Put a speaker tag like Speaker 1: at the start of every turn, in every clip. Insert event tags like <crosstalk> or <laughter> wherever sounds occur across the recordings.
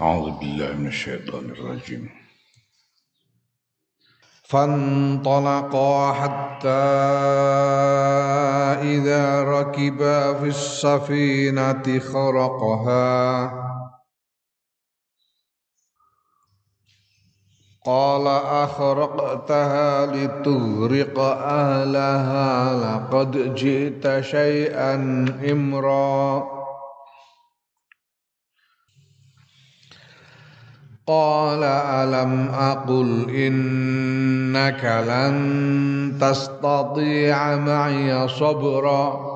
Speaker 1: أعوذ بالله من الشيطان الرجيم.
Speaker 2: فانطلقا حتى إذا ركبا في السفينة خرقها. قال أخرقتها لتغرق أهلها لقد جئت شيئا إمرا. قال ألم أقل إنك لن تستطيع معي صبرا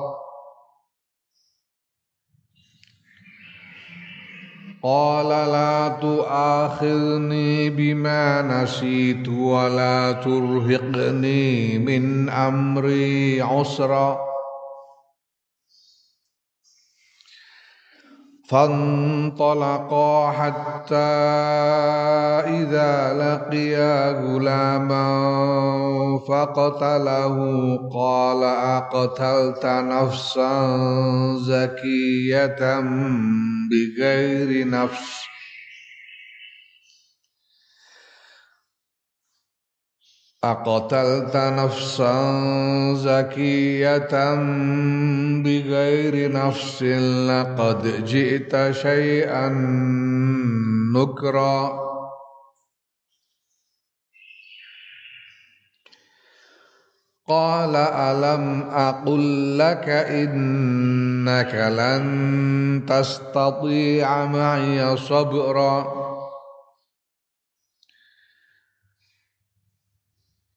Speaker 2: قال لا تؤاخذني بما نسيت ولا ترهقني من أمري عسرا فانطلقا حتى إذا لقيا غلاما فقتله. قال أقتلت نفسا زكية بغير نفس. أقتلت نفسا زكية بغير نفس لقد جئت شيئا نكرا. قال ألم أقل لك إنك لن تستطيع معي صبرا؟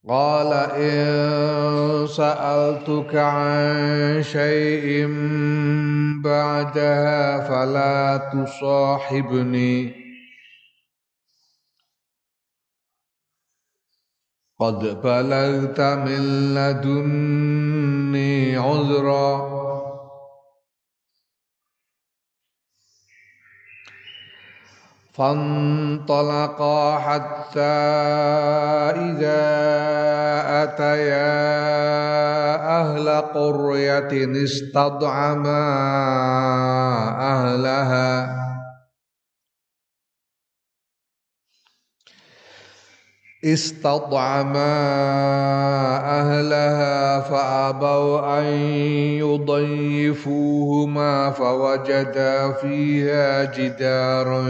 Speaker 2: قال إن سألتك عن شيء بعدها فلا تصاحبني. قد بلغت من لدني عذرا. فانطلقا حتى إذا أتيا أهل قرية استطعما أهلها. استطعما أهلها فأبوا أن يضيفوهما فوجدا فيها جدارا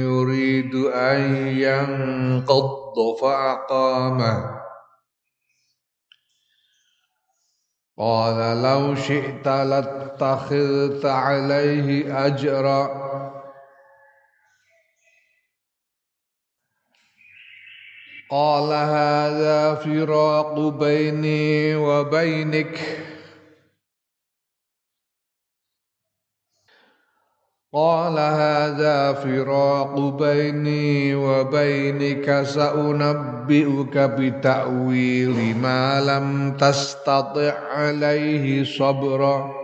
Speaker 2: يريد أن ينقض فأقامه. قال لو شئت لاتخذت عليه أجرا قال هذا فراق بيني وبينك. قال هذا فراق بيني وبينك سأنبئك بتأويل ما لم تستطع عليه صبرا.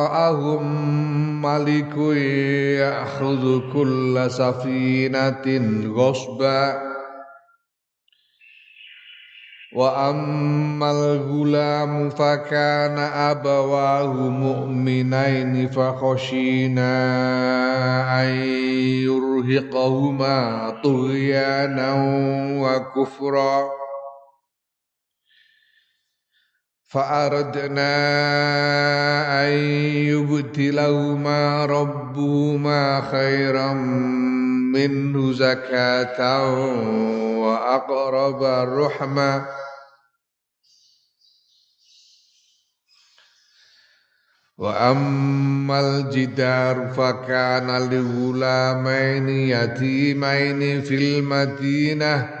Speaker 2: ملك يأخذ كل سفينة غصبا. وأما الغلام فكان أبواه مؤمنين فخشينا أن يرهقهما طغيانا وكفرا. فأردنا أن يبتلهما ربهما خيرا منه زكاة وأقرب رحمًا وأما الجدار فكان لغلامين يتيمين في المدينة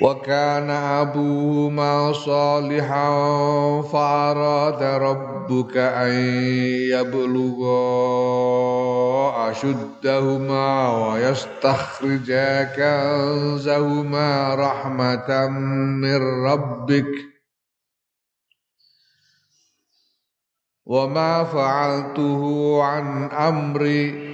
Speaker 2: وكان أبوهما صالحا فأراد ربك أن يبلغا أشدهما ويستخرجا كنزهما رحمة من ربك وما فعلته عن أمري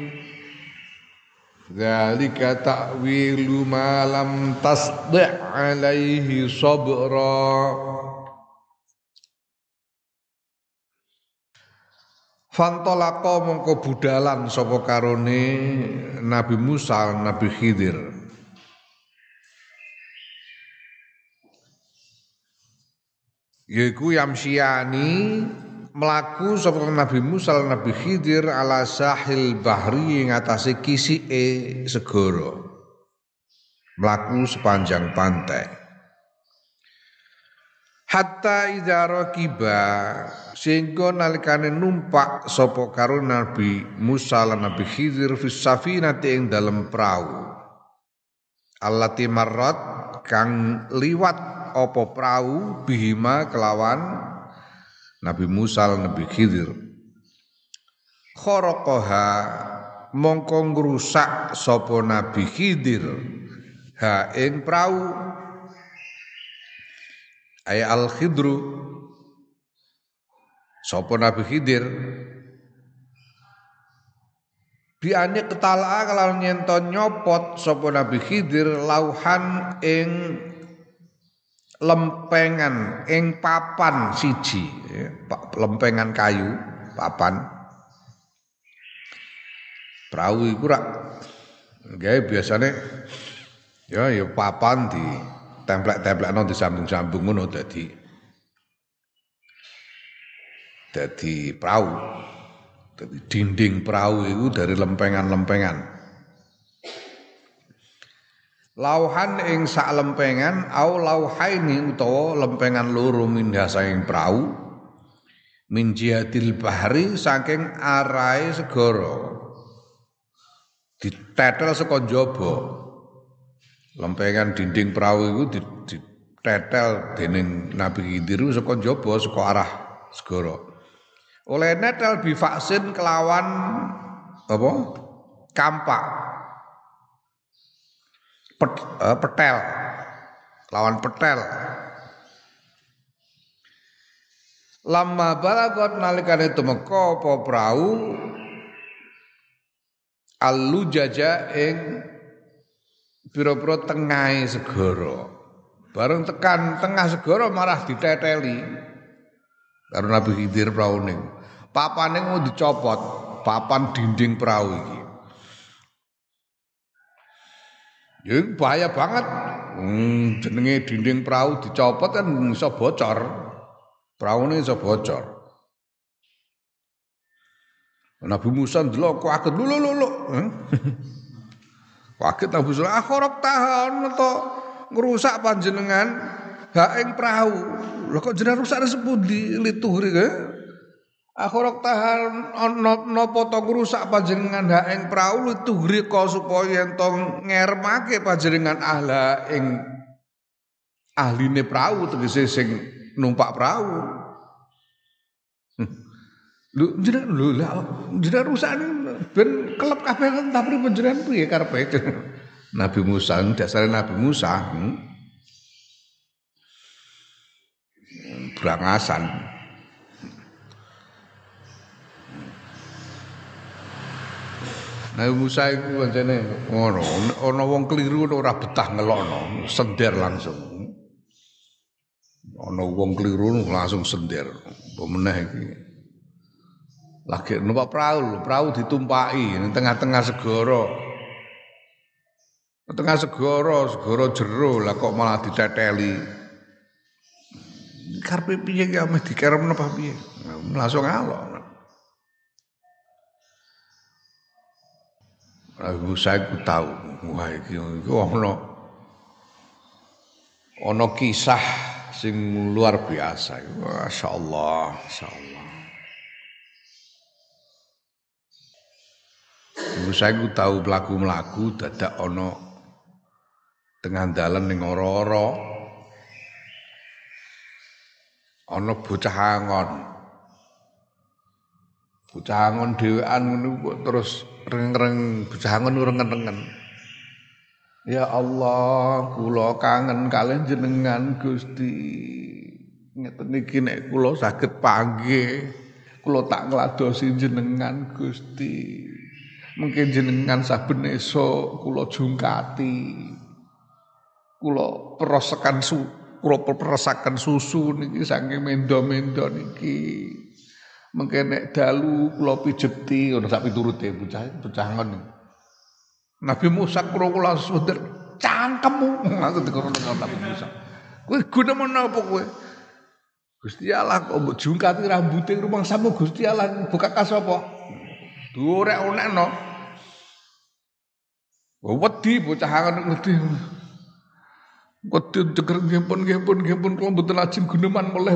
Speaker 2: Dzalika ta'wilu ma lam tasdi' alaihi sabra. Fantolako mongko budalan sapa karone Nabi Musa Nabi Khidir. Yaiku yamsiani melaku sapa Nabi Musa Nabi Khidir ala sahil bahri ing atase kisike segara. Melaku sepanjang pantai. Hatta idza raqiba sehingga nalikane numpak sapa karo Nabi Musa lan Nabi Khidir fis safinati ing dalem prau. Allati marrat kang liwat apa prau bihima kelawan Nabi Musa Nabi Khidir. Khorokoha mongko ngrusak sapa Nabi Khidir. Ha ing prau. Ay al khidru. Sapa Nabi Khidir? Biane ketala kalau nyento nyopot sapa Nabi Khidir lauhan ing lempengan ing papan siji. Ya, lempengan kayu papan. Perahu iku rak gawe biasane ya ya papan di templek-templekno disambung-sambung ngono dadi dadi perahu. Dadi dinding perahu itu dari lempengan-lempengan Lauhan ing sak lempengan au lauhaini utawa lempengan loro minha saing prau min jihadil bahri saking arai segara. Ditetel saka njaba. Lempengan dinding prau iku ditetel dening Nabi Khidir saka njaba saka arah segara. Oleh netel bivaksin kelawan apa? Kampak pet, uh, petel. Lawan petel. Lama balagot nalikane tumeka apa prau? Alu jaja ing pira-pira tengahe segara. Bareng tekan tengah segara marah diteteli. Karo Nabi Khidir prau ning. Papane mau dicopot papan dinding perahu iki Ya bahaya banget. Hmm, jenenge dinding perahu dicopot kan bisa bocor. Praune bisa bocor. Nabi Musa ndelok kok aget lulu lulu. <laughs> Kaget Nabi Musa akhorok tahan to ngerusak panjenengan hak ing perahu. Lho kok jenengan rusak sepundi lituhri ke? Aku rok tahan napa to ngrusak panjenengan hak ing prau itu greka supaya ento ngermake panjenengan ahla ing ahline prau tegese sing numpak prau. Lu jenengan lho lah jenengan rusak ben kelep kabeh tapi panjenengan piye karepe? <laughs> Nabi Musa dasare Nabi Musa. Hmm? Berangasan. Nabi Musa iku pancene ngono, ana wong keliru ora betah ngelokno, sender langsung. Ana wong keliru langsung sender. Apa meneh iki? Lagi numpak perahu, perahu ditumpaki tengah-tengah segara. Tengah segara, segara jero lah kok malah diteteli. Karepe piye ki ame dikerem napa piye? Langsung ngalok. Aku ku tahu, wah iki ana ana kisah sing luar biasa. Masya Allah, Masya Allah. Ibu saya ku tahu pelaku melaku dadak ono tengah dalan ning ora-ora ana bocah angon. Bocah angon dhewean ngono terus reng-reng bocah angon rengen-rengen. Ya Allah, kula kangen kalian jenengan Gusti. Ngeten niki nek kula saged panggih, kula tak ngladosi jenengan Gusti. Mungkin jenengan saben esuk kula jungkati. Kula perosakan su, kula perosakan susu niki saking mendo-mendo niki. Mungkin nek dalu kula pijeti ngono sak piturute bocah bocah ngono. Nabi Musa kula kula suder cangkemmu <laughs> aku dikono Nabi Musa. Kowe guna menapa kowe? Gusti Allah kok mbok jungkati rambute rumang samu Gusti Allah buka kasapa? Durek onekno. Wedi bocah angen wedi. Wedi jeger nggih pun nggih kula mboten lajeng guneman mulai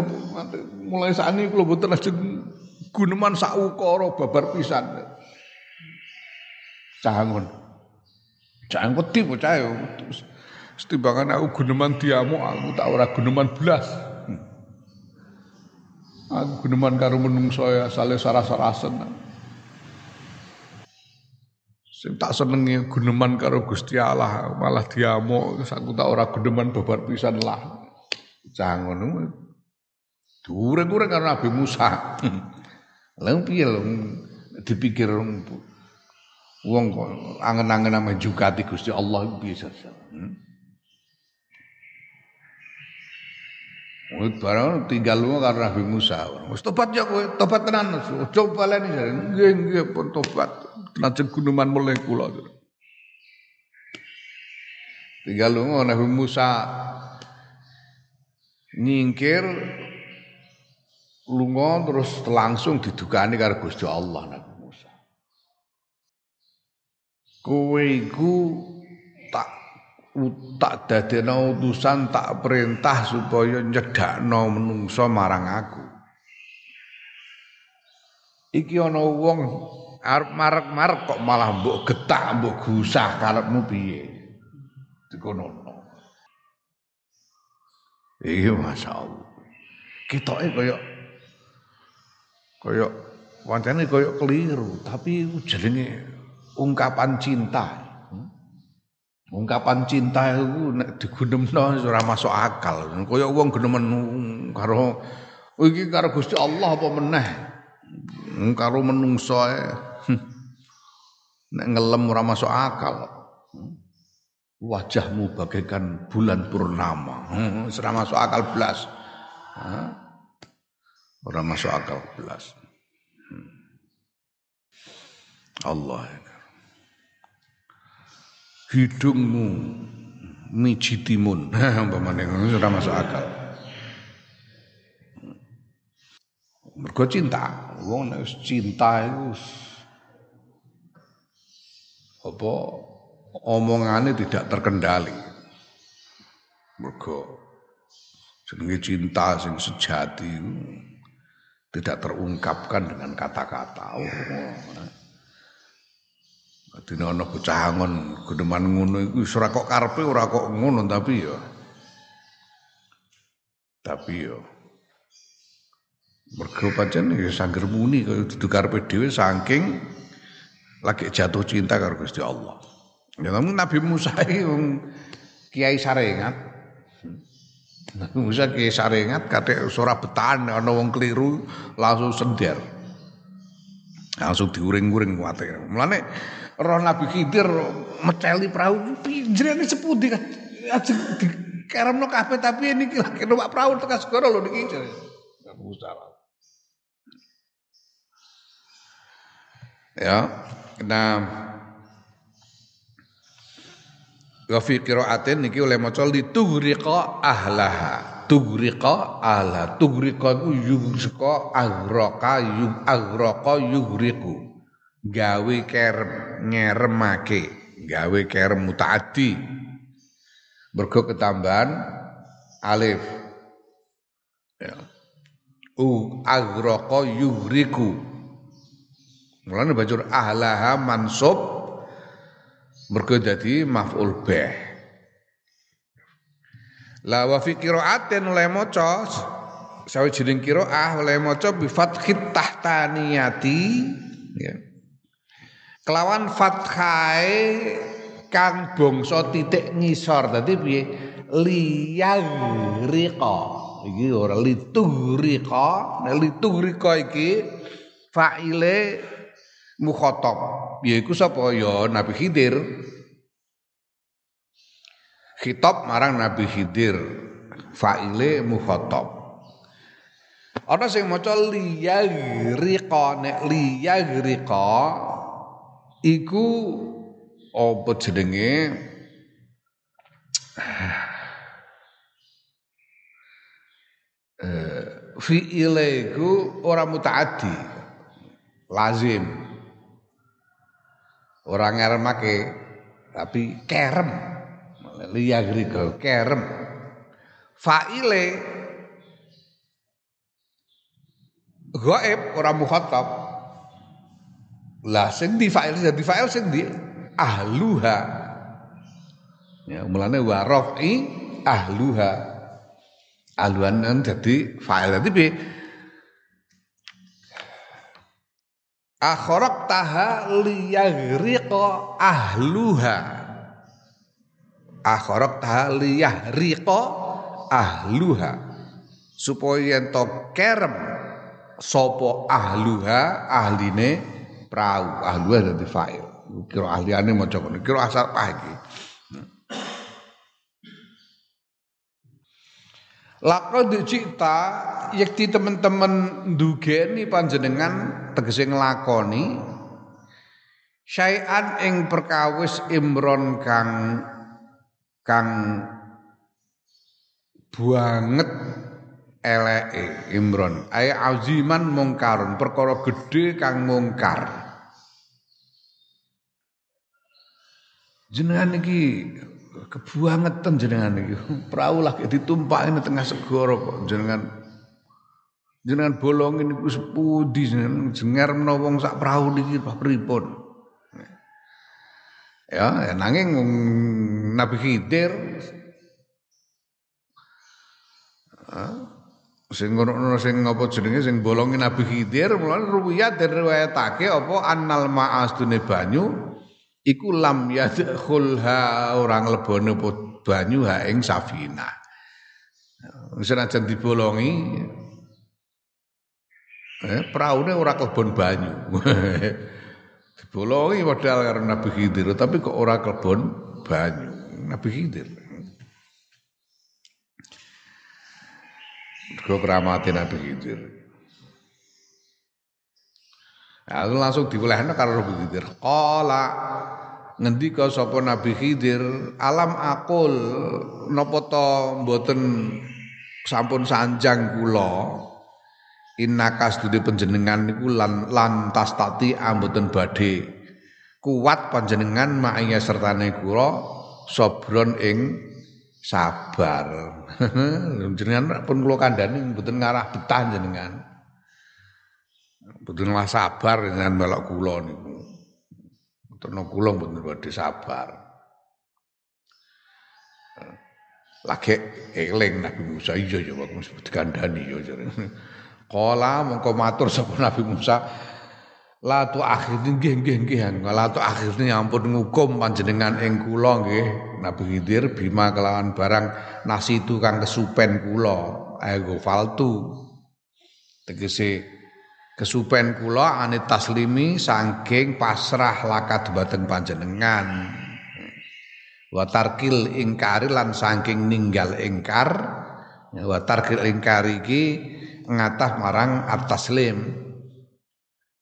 Speaker 2: mulai sakniki kula mboten lajeng guneman sak ukara babar pisan. Cangon. Jangan wedi bocah ya. Setimbangan aku guneman diamu aku tak ora guneman belas. Aku guneman karo menungso ya sale saras-sarasen. Sing tak senengi guneman karo Gusti Allah malah diamu aku tak ora guneman babar pisan lah. Jangan ngono. Dureng-dureng karo Nabi Musa. <laughs> Lalu piye dipikir Wong kok angen-angen nama jugati Gusti Allah bisa. Hmm? Wong barang tinggal lu karo Nabi Musa. Wis tobat ya kowe, tobat tenan. Coba baleni jare. Nggih nggih pun tobat. Lajeng guneman mulai kula. Tinggal lu Nabi Musa nyingkir lunga terus langsung didukani karo Gusti Allah Nabi Musa. Kowe iku tak tak dadekno utusan tak perintah supaya nyedakno menungso marang aku. Iki ana wong arep marek-marek kok malah mbok getak mbok gusah karepmu piye. Dikono. Iki masyaallah. Kitoke kaya kaya pancene kaya keliru, tapi jenenge ungkapan cinta. Ungkapan cinta itu nek digunemno ora masuk akal. Kaya wong genemen karo iki karo Gusti Allah apa meneh. Karo menungso nek ngelem ora masuk akal. Wajahmu bagaikan bulan purnama. Ora masuk akal belas. Ora masuk akal belas. Allah hidungmu mijitimun <laughs> umpamane ora masuk akal. Mergo cinta. Wong nek cinta iku apa omongane tidak terkendali. Mergo jenenge cinta sing sejati tidak terungkapkan dengan kata-kata. Oh, Dene ana bocah angon geneman ngono iku ora kok karepe ora kok ngono tapi ya. Tapi ya. Mergo pancen ya sangger muni kaya dudu karepe dhewe saking lagi jatuh cinta karo Gusti Allah. Ya namun Nabi Musa iki Kiai Sarengat. Musa Kiai Sarengat kate ora betan ana wong keliru langsung sender. Langsung diuring-uring kuwate. Mulane roh Nabi Khidir meceli perahu jenenge sepundi? Kan ajeng dikeremno kabeh tapi ini lagi numpak perahu tekan segara lho niki. Ya nah. Wa fi qiraatin niki oleh maca li tughriqa ahlaha tughriqa ahla tughriqa yughriqa aghraqa yug aghraqa yughriqu gawe kerem ngeremake. Gawe kerem mutaati mergo ketambahan alif. Ya. U agroqo yuhriku mulane bacur ahlaha mansub mergo dadi maf'ul bih la wa fi qira'atin oleh maca sawijining qira'ah oleh maca bi fathit tahtaniyati ya. Kelawan fathae kang bangsa titik ngisor. Dadi piye? Liyagriqa iki ora litugriqa nek litugriqa iki faile mukhatab. Yaiku sapa? Ya Nabi Khidir khitab marang Nabi Khidir. Faile mukhatab. Ana sing maca liyagriqa nek liyagriqa iku apa jenenge? Eh fi'ile iku ora mutaaddi lazim. Ora ngeremake tapi kerem liyagrika kerem. Fa'ile. Gaib ora mukhatab. Lah sing di fa'il di fa'il sing di ahluha. Ya mulane wa rafi ahluha. Ahluan kan dadi fa'il. Dadi piye akhraq taha liyaghriqa ahluha akhraq taha liyahriqa ahluha. Supaya ento kerem sapa ahluha ahline prau. Ahluha dadi fa'il. Kira ahliane maca ngono kira asal pah iki. Laqad cita yekti teman-teman ndugeni panjenengan tegese nglakoni syai'an ing perkawis imron kang kang banget eleke imron. Ay aziman mungkarun perkara kang mungkar jenengan iki kebuangetan jenengan iki. Perahu lagi ditumpaki tengah segara kok jenengan. Jenengan bolongin iku sepudi jenengan. Jenger menawa wong sak perahu niki pripun ya nanging Nabi Khidir sing ngono sing apa jenenge sing bolongin Nabi Khidir mulane ruwiyat dan riwayatake apa annal ma'as dune banyu iku lam yadkhulha orang lebone banyu ha ing safina. Senajan dibolongi eh praune ora kelebon banyu. <laughs> dibolongi padahal karo Nabi Khidir tapi kok ora kelebon banyu. Nabi Khidir. Mergo keramate Nabi Khidir. Ya, langsung diwelehno karo Nabi Khidir. Qala ngendika sapa Nabi Khidir alam akul napa to mboten sampun sanjang kula innakas dude panjenengan niku lan lan tastati mboten badhe kuat panjenengan ma'aya sertane kula sabron ing sabar <laughs> jenengan pun kula kandhani mboten ngarah betah jenengan mboten sabar jenengan melok kula niku Terno kula mboten badhe sabar. Lagi eling Nabi Musa iya ya waktu sebut kandhani ya jare. Kala mongko matur sapa Nabi Musa. La tu akhir nggih nggih nggih la tu akhirne ampun ngukum panjenengan ing kula nggih. Nabi Khidir bima kelawan barang nasi itu kang kesupen kula. Ayo faltu. Tegese kesupen kula anit taslimi saking pasrah lakat bateng panjenengan. Wa tarkil ingkari lan saking ninggal ingkar. Wa tarkil iki ngatah marang at-taslim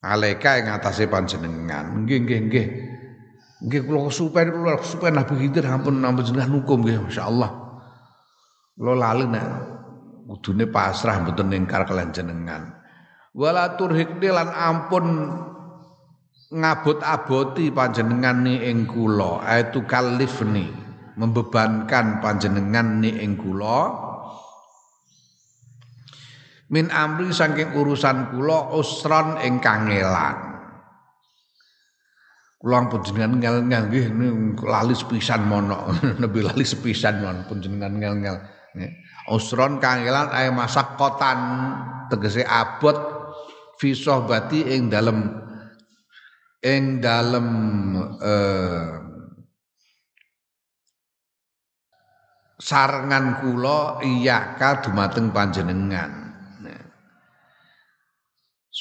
Speaker 2: alaika ing atase panjenengan. Nggih nggih nggih. Nggih kula kesupen kula kesupen Nabi Khidir ampun ampun jenengan hukum nggih masyaallah. Kula lali nek kudune pasrah mboten ingkar kalian jenengan. Wala turhikni lan ampun ngabot-aboti panjenengan ni ing kula. Aitu kalifni membebankan panjenengan ni ing kula min amri saking urusan kula usron ing kangelan kula ampun jenengan ngel-ngel nggih lali sepisan mono. <laughs> Lebih lali sepisan mon pun jenengan ngel-ngel. Usron kangelan ae masak kotan tegese abot fi sohbati ing dalem ing dalem eh, sarengan kula iyaka dumateng panjenengan.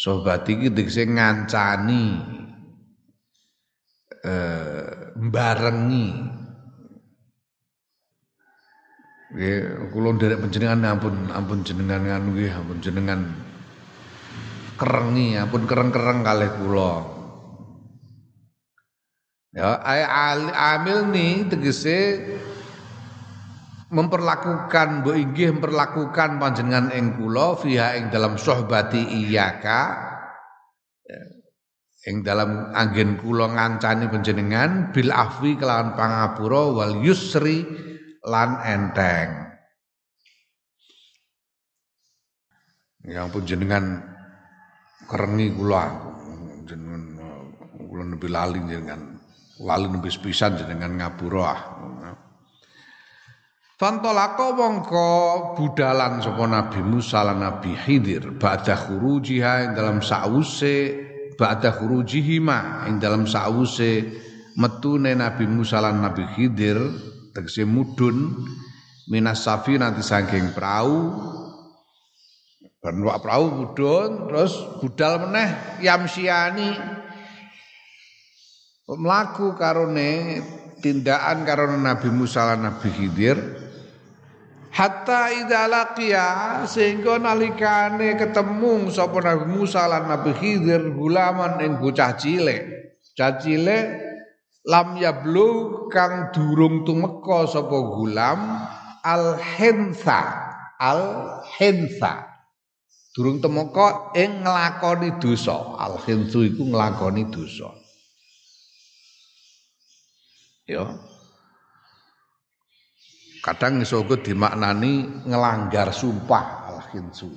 Speaker 2: Sobat iki tegese ngancani eh barengi Nggih, kula nderek panjenengan ampun ampun jenengan nganu nggih, ampun jenengan kerengi, ampun kereng-kereng kalih kula. Ya, amil nih tegese memperlakukan bu inggih memperlakukan panjenengan ing kula fiha ing dalam sohbati iyaka ya, ing dalam anggen kula ngancani panjenengan bil afwi kelawan pangapura wal yusri lan enteng. Yang pun jenengan kerengi kula. Jenengan kula lebih lali jenengan. Lali nembe pisan jenengan ngapura. Fantolako mongko budalan sapa Nabi Musa lan Nabi Khidir ba'da khurujiha ing dalam sause ba'da khurujihima ing dalam sause metune Nabi Musa lan Nabi Khidir tegese mudun minas safi nanti saking perahu wak perahu mudun terus budal meneh yamsiani. Melaku karone tindakan karone Nabi Musa lan Nabi Khidir hatta idza laqiya sehingga nalikane ketemu sapa Nabi Musa lan Nabi Khidir gulaman ing bocah cilik. Bocah cilik lam yablu kang durung tumeka sapa gulam al hinsa al hinsa durung temeka ing nglakoni dosa. Al hinsu iku nglakoni dosa. Ya kadang iso uga dimaknani ngelanggar sumpah al khinsu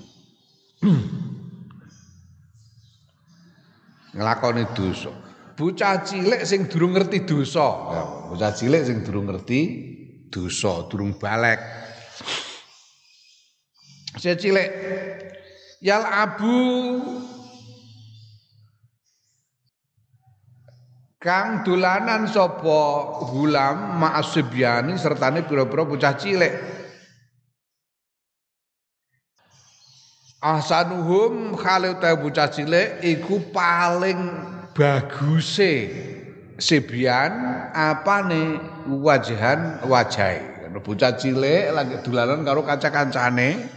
Speaker 2: ngelakoni dosa. Bocah cilik sing durung ngerti dosa. Ya, bocah cilik sing durung ngerti dosa durung balik. Saya cilik yal abu kang dolanan sapa gulam ma'asibyani sertane pira-pira bocah cilik. Ahsanuhum khalil ta bocah cilik iku paling baguse sebian apane? Wajahan wajai bocah cilik lagi dolanan karo kanca-kancane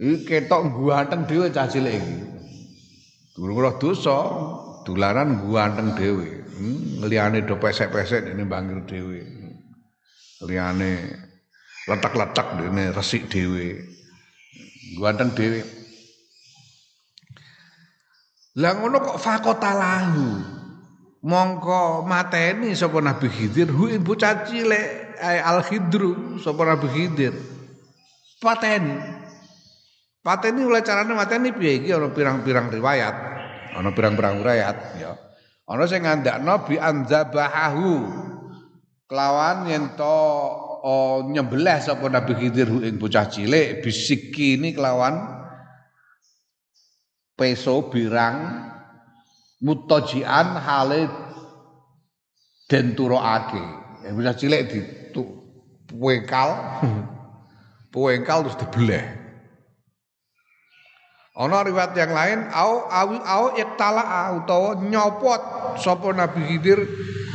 Speaker 2: iki ketok guanteng dhewe cah cilik iki. Durung roh dosa dulanan ganteng dhewe. Hmm, liyane do pesek-pesek dene bangir dhewe. Liyane letak-letak dene resik dhewe. Ganteng dhewe. Lah ngono kok fakotalahu. Mongko mateni sapa Nabi Khidir hu bocah cilik al khidru sapa Nabi Khidir. Pateni. Pateni oleh carane mateni piye ana pirang-pirang riwayat. Ana pirang-pirang riwayat ya. Ana sing ngandakno bi anzabahu kelawan yen to oh, nyembelih sapa Nabi Khidir ing bocah cilik bisiki ini kelawan peso birang mutajian hale den turoake ya bocah cilik di puengkal <laughs> puengkal terus dibeleh Ana riwayat yang lain au awi au iktala utawa nyopot sapa Nabi Khidir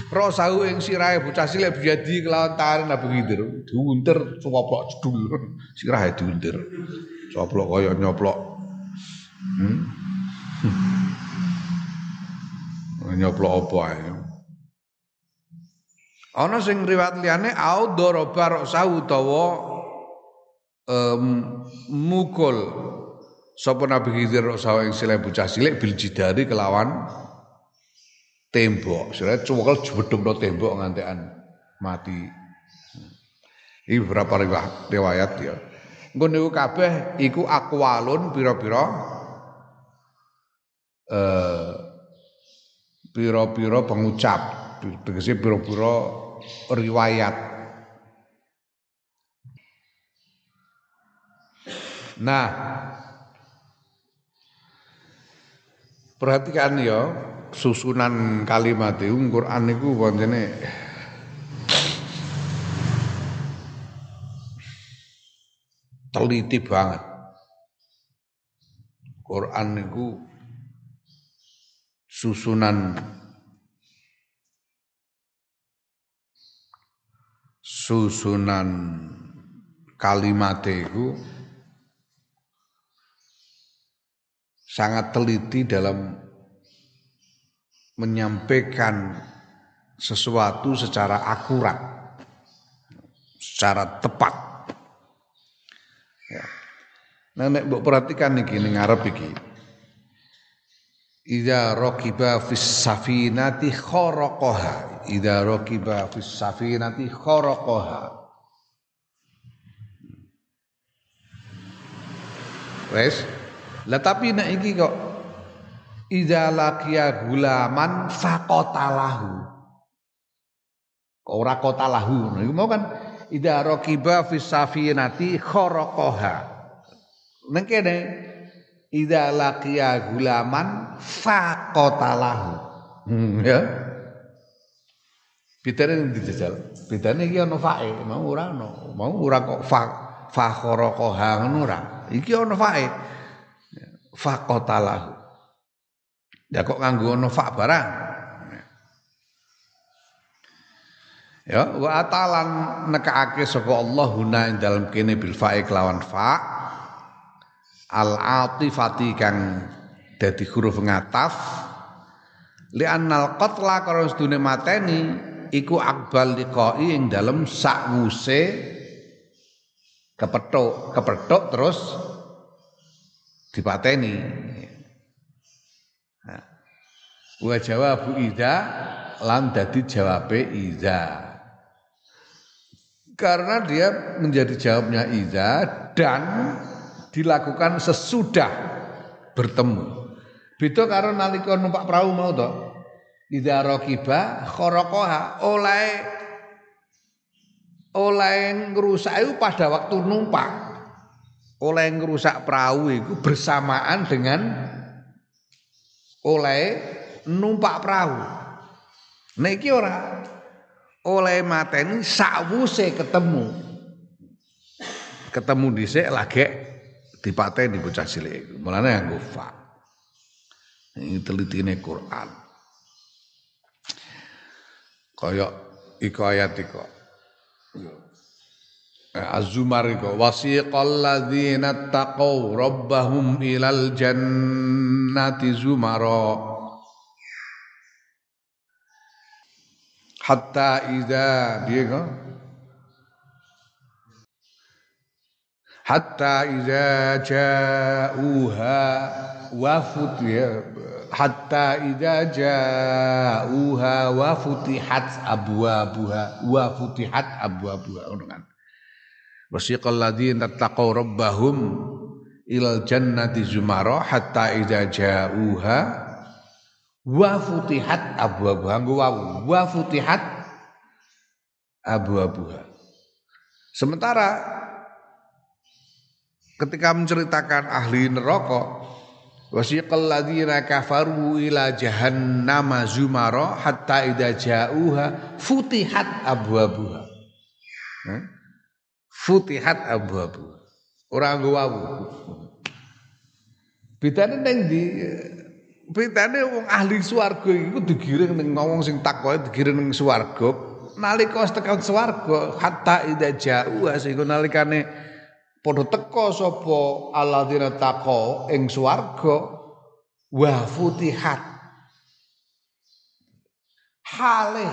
Speaker 2: rosahu ing sirahe bocah cilik biadi kelawan tangan Nabi Khidir. Diunter coplok cedul <laughs> sirahe diunter coplok kaya nyoplok. Hmm? <laughs> nyoplok apa ae? Ana sing riwayat liyane au dorobar rosahu utawa um, mukul Sapa Nabi Khidir sawa ing silih bocah cilik bil jidari kelawan tembok, sira cuwekel jebedhekno tembok ngantekan mati. Ini beberapa riwayat ya. Engko niku kabeh iku akwalun pira-pira eh pira-pira pengucap, tegese pira-pira riwayat. Nah, perhatikan ya susunan kalimat itu Quran niku pancene teliti banget. Quran niku susunan susunan kalimat itu sangat teliti dalam menyampaikan sesuatu secara akurat, secara tepat. Ya. Nah, nek perhatikan niki ning ngarep iki. Idza raqiba fis safinati kharaqaha. Idza raqiba fis safinati kharaqaha. Wes, lah tapi nek iki kok idza laqiya gulaman faqatalahu. Ora qatalahu. Iku mau kan idza raqiba fis safinati kharaqaha. Neng kene idza laqiya gulaman faqatalahu. Hmm, ya. Bidane dijajal. Bidane iki ana fae, mau ora ana. Mau ora kok fa fa kharaqaha ngono ora. Iki ana fae. Faqatalahu. Ya kok nganggo ana fa barang. Ya, wa atalan nekaake saka Allah huna ing dalem kene bil fa'i kelawan fa al atifati kang dadi huruf ngataf li annal qatla karo sedune mateni iku akbal liqai ing dalem sakwuse kepethuk kepethuk terus dipateni nah. wa jawabu idza lan dadi jawabe idza karena dia menjadi jawabnya Iza dan dilakukan sesudah bertemu. Beda karo nalika numpak perahu mau to. Iza raqiba kharaqa oleh oleh ngrusak itu pada waktu numpak. Oleh ngrusak perahu itu bersamaan dengan oleh numpak perahu. Nah iki ora oleh mateni sakwuse ketemu. Ketemu dhisik lagi dipateni bocah cilik. Mulane nganggo fa. Ini telitine Quran. Kaya iku ayat iku. Az-Zumar iku wasiqal ladzina taqaw rabbahum ilal jannati zumara. hatta idza kok hatta idza ja'uha wafut ya. Hatta idza ja'uha wa futihat abwabuha wa futihat abwabuha ngono kan wasiqal ladzina taqaw rabbahum ilal jannati zumara hatta idza ja'uha wa futihat abwabuha. Wa futihat abwabuha. Sementara ketika menceritakan ahli neraka wasiqal ladzina kafaru ila jahannama zumara hatta idza ja'uha futihat abwabuha futihat abwabuha ora nggo wawu bedane ning di Pitane wong ahli swarga iku digiring ning ngomong sing takwa digiring ning swarga. Nalika tekan swarga hatta ida jauh sehingga nalikane padha teka sapa alladzina taqa ing swarga. Wa futihat. Hale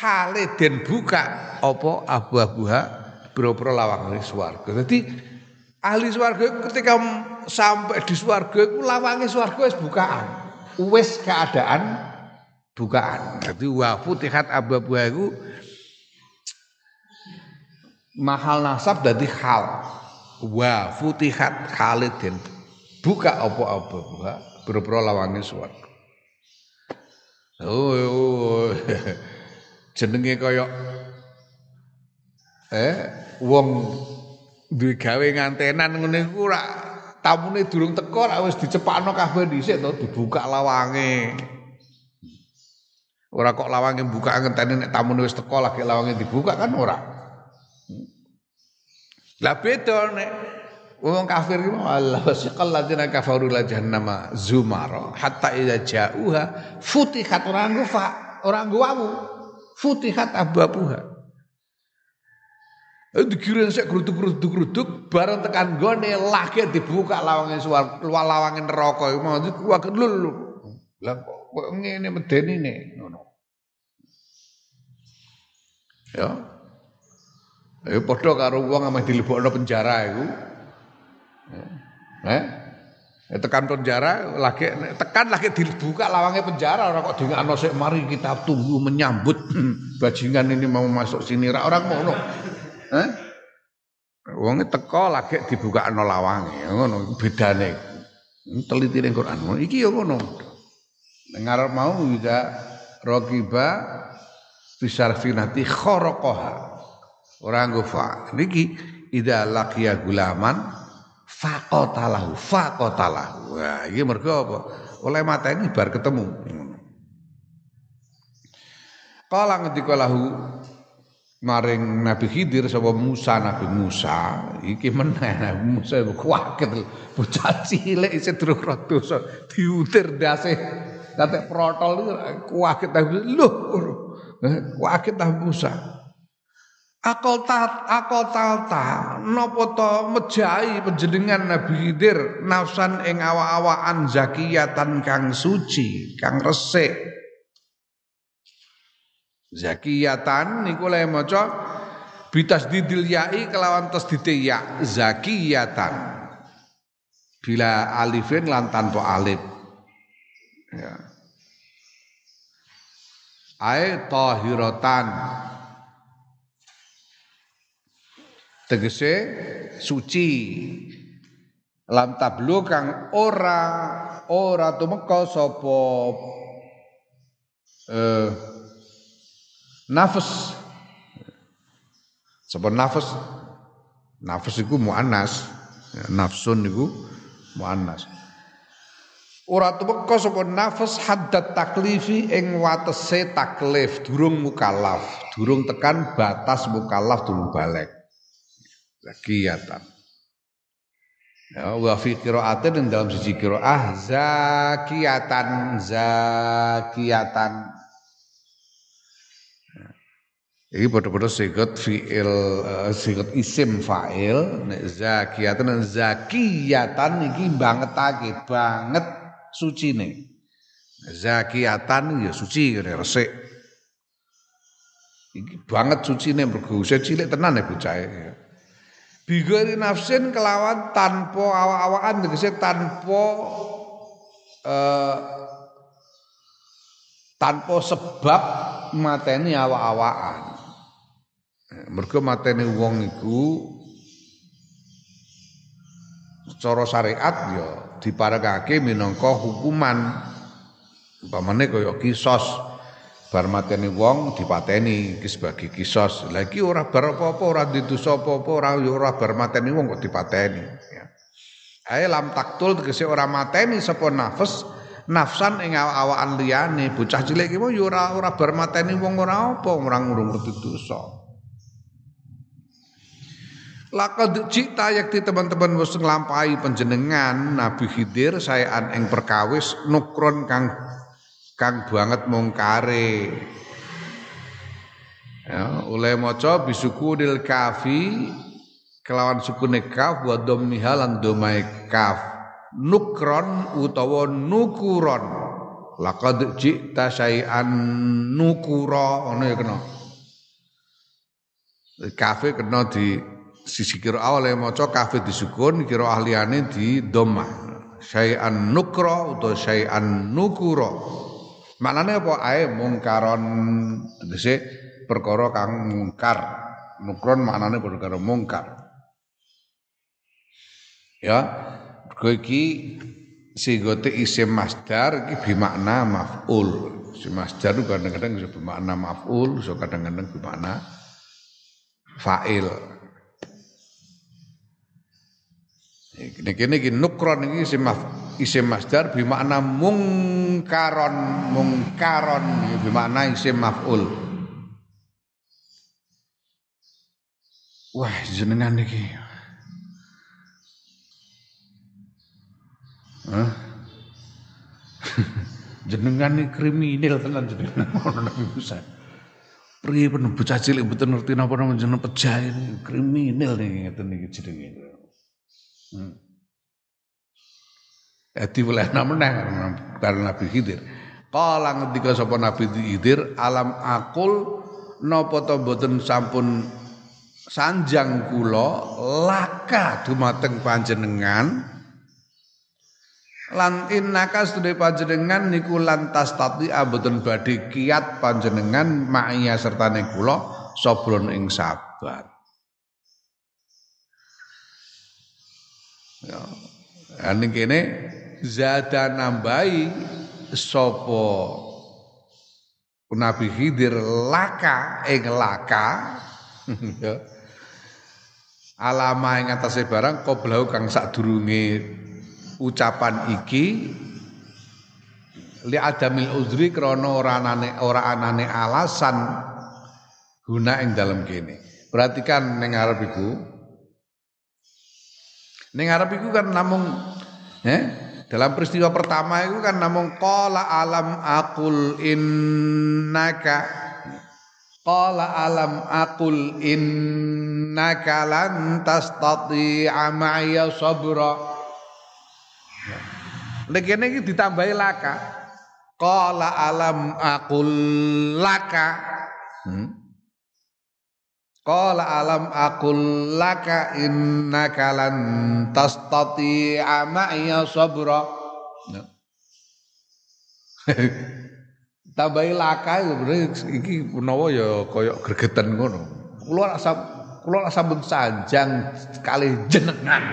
Speaker 2: hale den buka apa abu-abuha boro-boro lawang swarga. Dadi ahli swarga ketika sampai di swarga iku lawange swarga wis bukaan. Wis keadaan bukaan. Dadi wa futihat abwabuha iku mahal nasab dadi hal. Wa futihat khalidin buka apa-apa buka boro lawange swarga. Oh, oh. <laughs> jenenge kaya eh wong duwe gawe ngantenan ngene iku ora tamune durung teko ora wis dicepakno kabeh dhisik to dibuka lawange. Ora kok lawange buka ngenteni nek tamune wis teko lagi lawange dibuka kan ora. Lah beda nek wong kafir iki Allah wasiqal ladina kafaru la jahannama zumara hatta idza ja'uha futihat ora nggo fa ora nggo wawu futihat abwabuha Eh, dikira sik gruduk-gruduk-gruduk bareng tekan gone lagi dibuka lawange suar lawange neraka iku mau kuwi lul. Lah kok ngene medeni ne ngono. Ya. Eh padha karo wong ameh dilebokno penjara iku. Eh? tekan penjara lagi tekan lagi dibuka lawangnya penjara orang kok dengan sik mari kita tunggu menyambut <laughs> bajingan ini mau masuk sini orang ngono Eh? Wonge teko lagi dibuka lawange, ngono bedane. Teliti ning Quran. Iki ya ngono. Ngarep mau juga rokiba fisarfinati khorokoha. Orang gofa. Niki ida lakia gulaman fakotalahu fakotalahu. Wah, iki mergo apa? Oleh mata ini bar ketemu. Kala ngendika lahu maring Nabi Khidir sapa Musa Nabi Musa iki meneh Nabi Musa kuwaget bocah cilik isih durung dosa diutir dase kate protol kuwaget lho kuwaget Nabi Musa. Akal ta akal ta napa to mejahi panjenengan Nabi Khidir nafsan ing awa-awaan zakiyatan kang suci kang resik Zakiyatan niku le maca bitas didil yai kelawan tasdite ya zakiyatan. Bila alifin lan tanpa alif. Ya. Ai tahiratan. Tegese suci. Lam tablu kang ora ora tumeka sapa eh nafas. Sapa nafas? Nafas iku muannas. Ya, nafsun iku muannas. Ora tumeka sapa nafas haddat taklifi ing watese taklif durung mukallaf durung tekan batas mukallaf durung balik. Zakiyatan ya wa fi qiraatin dalam siji qiraah zakiyatan zakiyatan Iki padha-padha sigot fiil uh, isim fa'il nek zakiyatan zakiyatan iki bangetake banget sucine. Zakiyatan ya suci kene resik. Iki banget sucine mergo cilik tenan ya bocah ya. Bigori nafsin kelawan tanpa awak-awakan tegese tanpa uh, tanpa sebab mateni awak-awakan. Mergo mateni wong iku cara syariat ya diparekake minangka hukuman. Umpamane kaya kisos bar mateni wong dipateni iki sebagai kisos. Lah iki ora bar apa-apa, ora didosa apa-apa, ora ya ora bar mateni wong kok dipateni ya. Ae lam taktul tegese ora mateni sapa nafas nafsan ing awak-awakan liyane bocah cilik iki ya ora ora bar mateni wong ora apa, ora ngrung-ngerti dosa. Lakad cita yakti teman-teman wis nglampahi panjenengan Nabi Khidir sayaan ing perkawis nukron kang kang banget mungkare. Ya, oleh maca dil kafi kelawan sukune kaf wa dhammiha lan domai kaf. Nukron utawa nukuron. Laqad cita sayan nukura ngono ya kena. Kafe kena di sisi kira awal yang maca kafe disukun kira ahliane di doma syai'an nukro atau syai'an nukuro Maknane apa ae mungkaron tegese perkara kang mungkar. Nukron maknane perkara mungkar. Ya, mergo iki sigote isim masdar iki bimakna maf'ul. Si masdar kadang-kadang bisa bermakna maf'ul, so kadang-kadang bermakna fa'il. Ini kini kini nukron ini isim isim masdar bimakna mungkaron mungkaron bimakna isim maf'ul. Wah jenengan niki. Hah? <laughs> jenengan ini kriminal tenan jenengan Nabi Musa. Pun bocah cilik mboten ngerti napa nama jeneng ini kriminal nih ngeten niki jenenge. Hmm. Edi oleh <laughs> meneh karo Nabi Khidir. Kala ngendika sapa Nabi Khidir, alam akul to mboten sampun sanjang kula laka dumateng panjenengan lan innaka sedhe panjenengan niku lantas tati aboten badhe kiat panjenengan ma'iya sertane kula sabron ing sabar. Ya. Ane kene zada nambahi sapa Nabi Khidir laka ing laka <laughs> ya. Alama ing atase barang qoblau kang sadurunge ucapan iki li adamil uzri krana ora anane ora anane alasan guna ing dalam kene. Perhatikan ning arep iku Ning Arab itu kan namung eh dalam peristiwa pertama itu kan namung qala alam aqul innaka qala alam aqul innaka lan tastati'a ma'iya sabra. Nek kene iki ditambahi laka. Qala alam aqul laka. Hmm? Qala alam aqul laka innaka lan tastati'a ma'iya sabra. Ya. <laughs> Tambahi laka iki menawa ya kaya gregeten ngono. Kula rasa kula rasa sampun sanjang kali jenengan.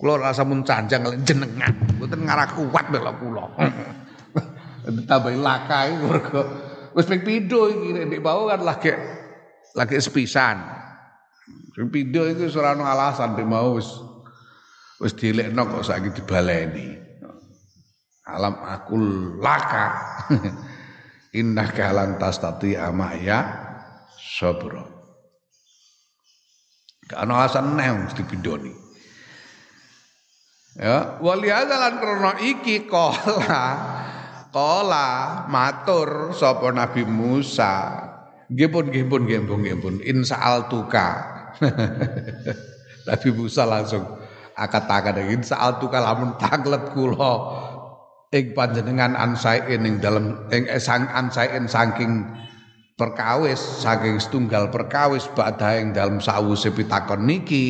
Speaker 2: Kula rasa sampun sanjang kali jenengan. Mboten ngarah kuat bela kula. <laughs> Tambahi laka mergo Wis ping pindho iki nek bau kan lagi lagi sepisan. Ping pindho iku ora ono alasan nek mau wis wis dilekno kok saiki dibaleni. Alam akul laka. <laughs> Indah kalan tas tati amaya sabra. Gak ono alasan neh mesti pindhoni. Ya, wali lan krono iki kola Kola matur sapa Nabi Musa. Nggih pun nggih pun nggih pun insa'al tuka. <laughs> Nabi Musa langsung akat-akat insa'al tuka lamun tanglet kula ing panjenengan ansain ing dalem ing sang ansain saking perkawis saking setunggal perkawis badha ing dalam sause pitakon niki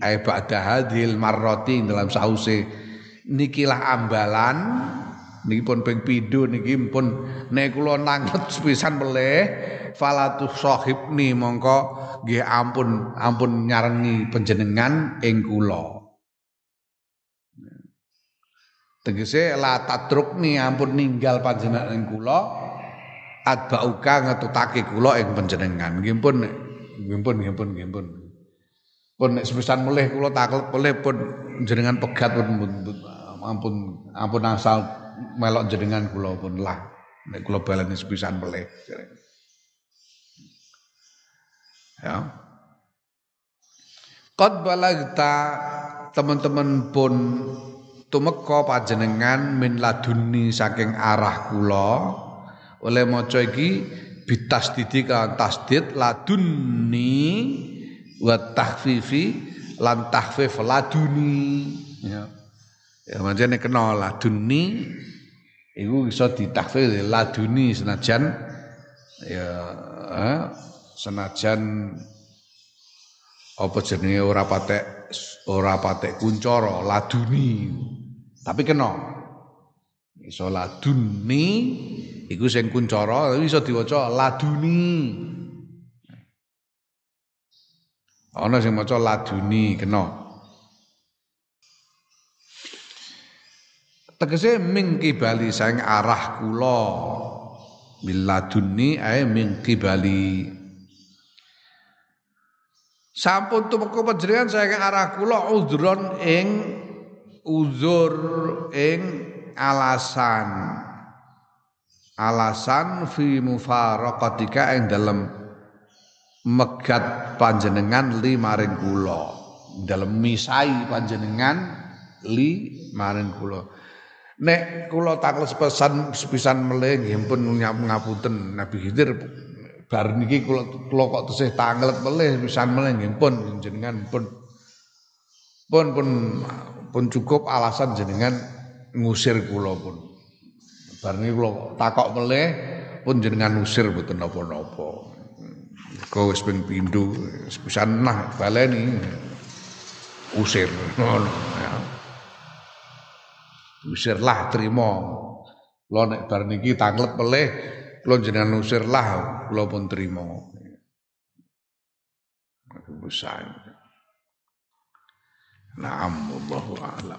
Speaker 2: ai badha hadil marroti dalam sause nikilah ambalan niki pun ping pindho niki pun nek kula nanget sepisan meleh falatu sahibni mongko nggih ampun ampun nyarengi panjenengan ing kula. Tegese la tatrukni ampun ninggal panjenengan ing kula adbauka ngetutake kula ing panjenengan. Nggih pun nggih pun nggih pun nggih pun pun nek sepisan meleh kula taklet meleh pun jenengan pegat pun ampun ampun asal melok jenengan kula pun lah nek kula baleni sepisan meleh. Ya. Qad balagta teman-teman pun tumeka panjenengan min laduni saking arah kula oleh maca iki bitasdidi kan tasdid laduni wa tahfifi lan tahfif laduni ya Ya mancene kena laduni iku iso ditakfir laduni senajan ya senajan apa jenenge ora patek ora patek kuncoro laduni tapi kena Iso laduni iku sing kuncara tapi iso diwaca laduni. Ana sing maca laduni kena. Tegese ming kibali saing arah kula. Biladuni ae ming kibali. Sampun tumeka panjenengan saking arah kula udhron ing uzur ing alasan alasan fi mufaraqatika ing dalem megat panjenengan li maring kula dalem misai panjenengan li maring kula nek kula takles pesan sepisan melih nggih pun ngapunten. Nabi Khidir bar niki kula kula kok tesih tanglet melih pisan melih nggih pun jenengan pun pun pun pun cukup alasan jenengan ngusir kula pun. Bar niki kula takok melih pun jenengan ngusir mboten napa-napa. Kau wis ping pindho pisan nah baleni usir ngono ya usirlah terima lo nek bar niki tanglet melih Kula jenengan usir lah, kula pun terima. Aku Naam, Allahu a'lam.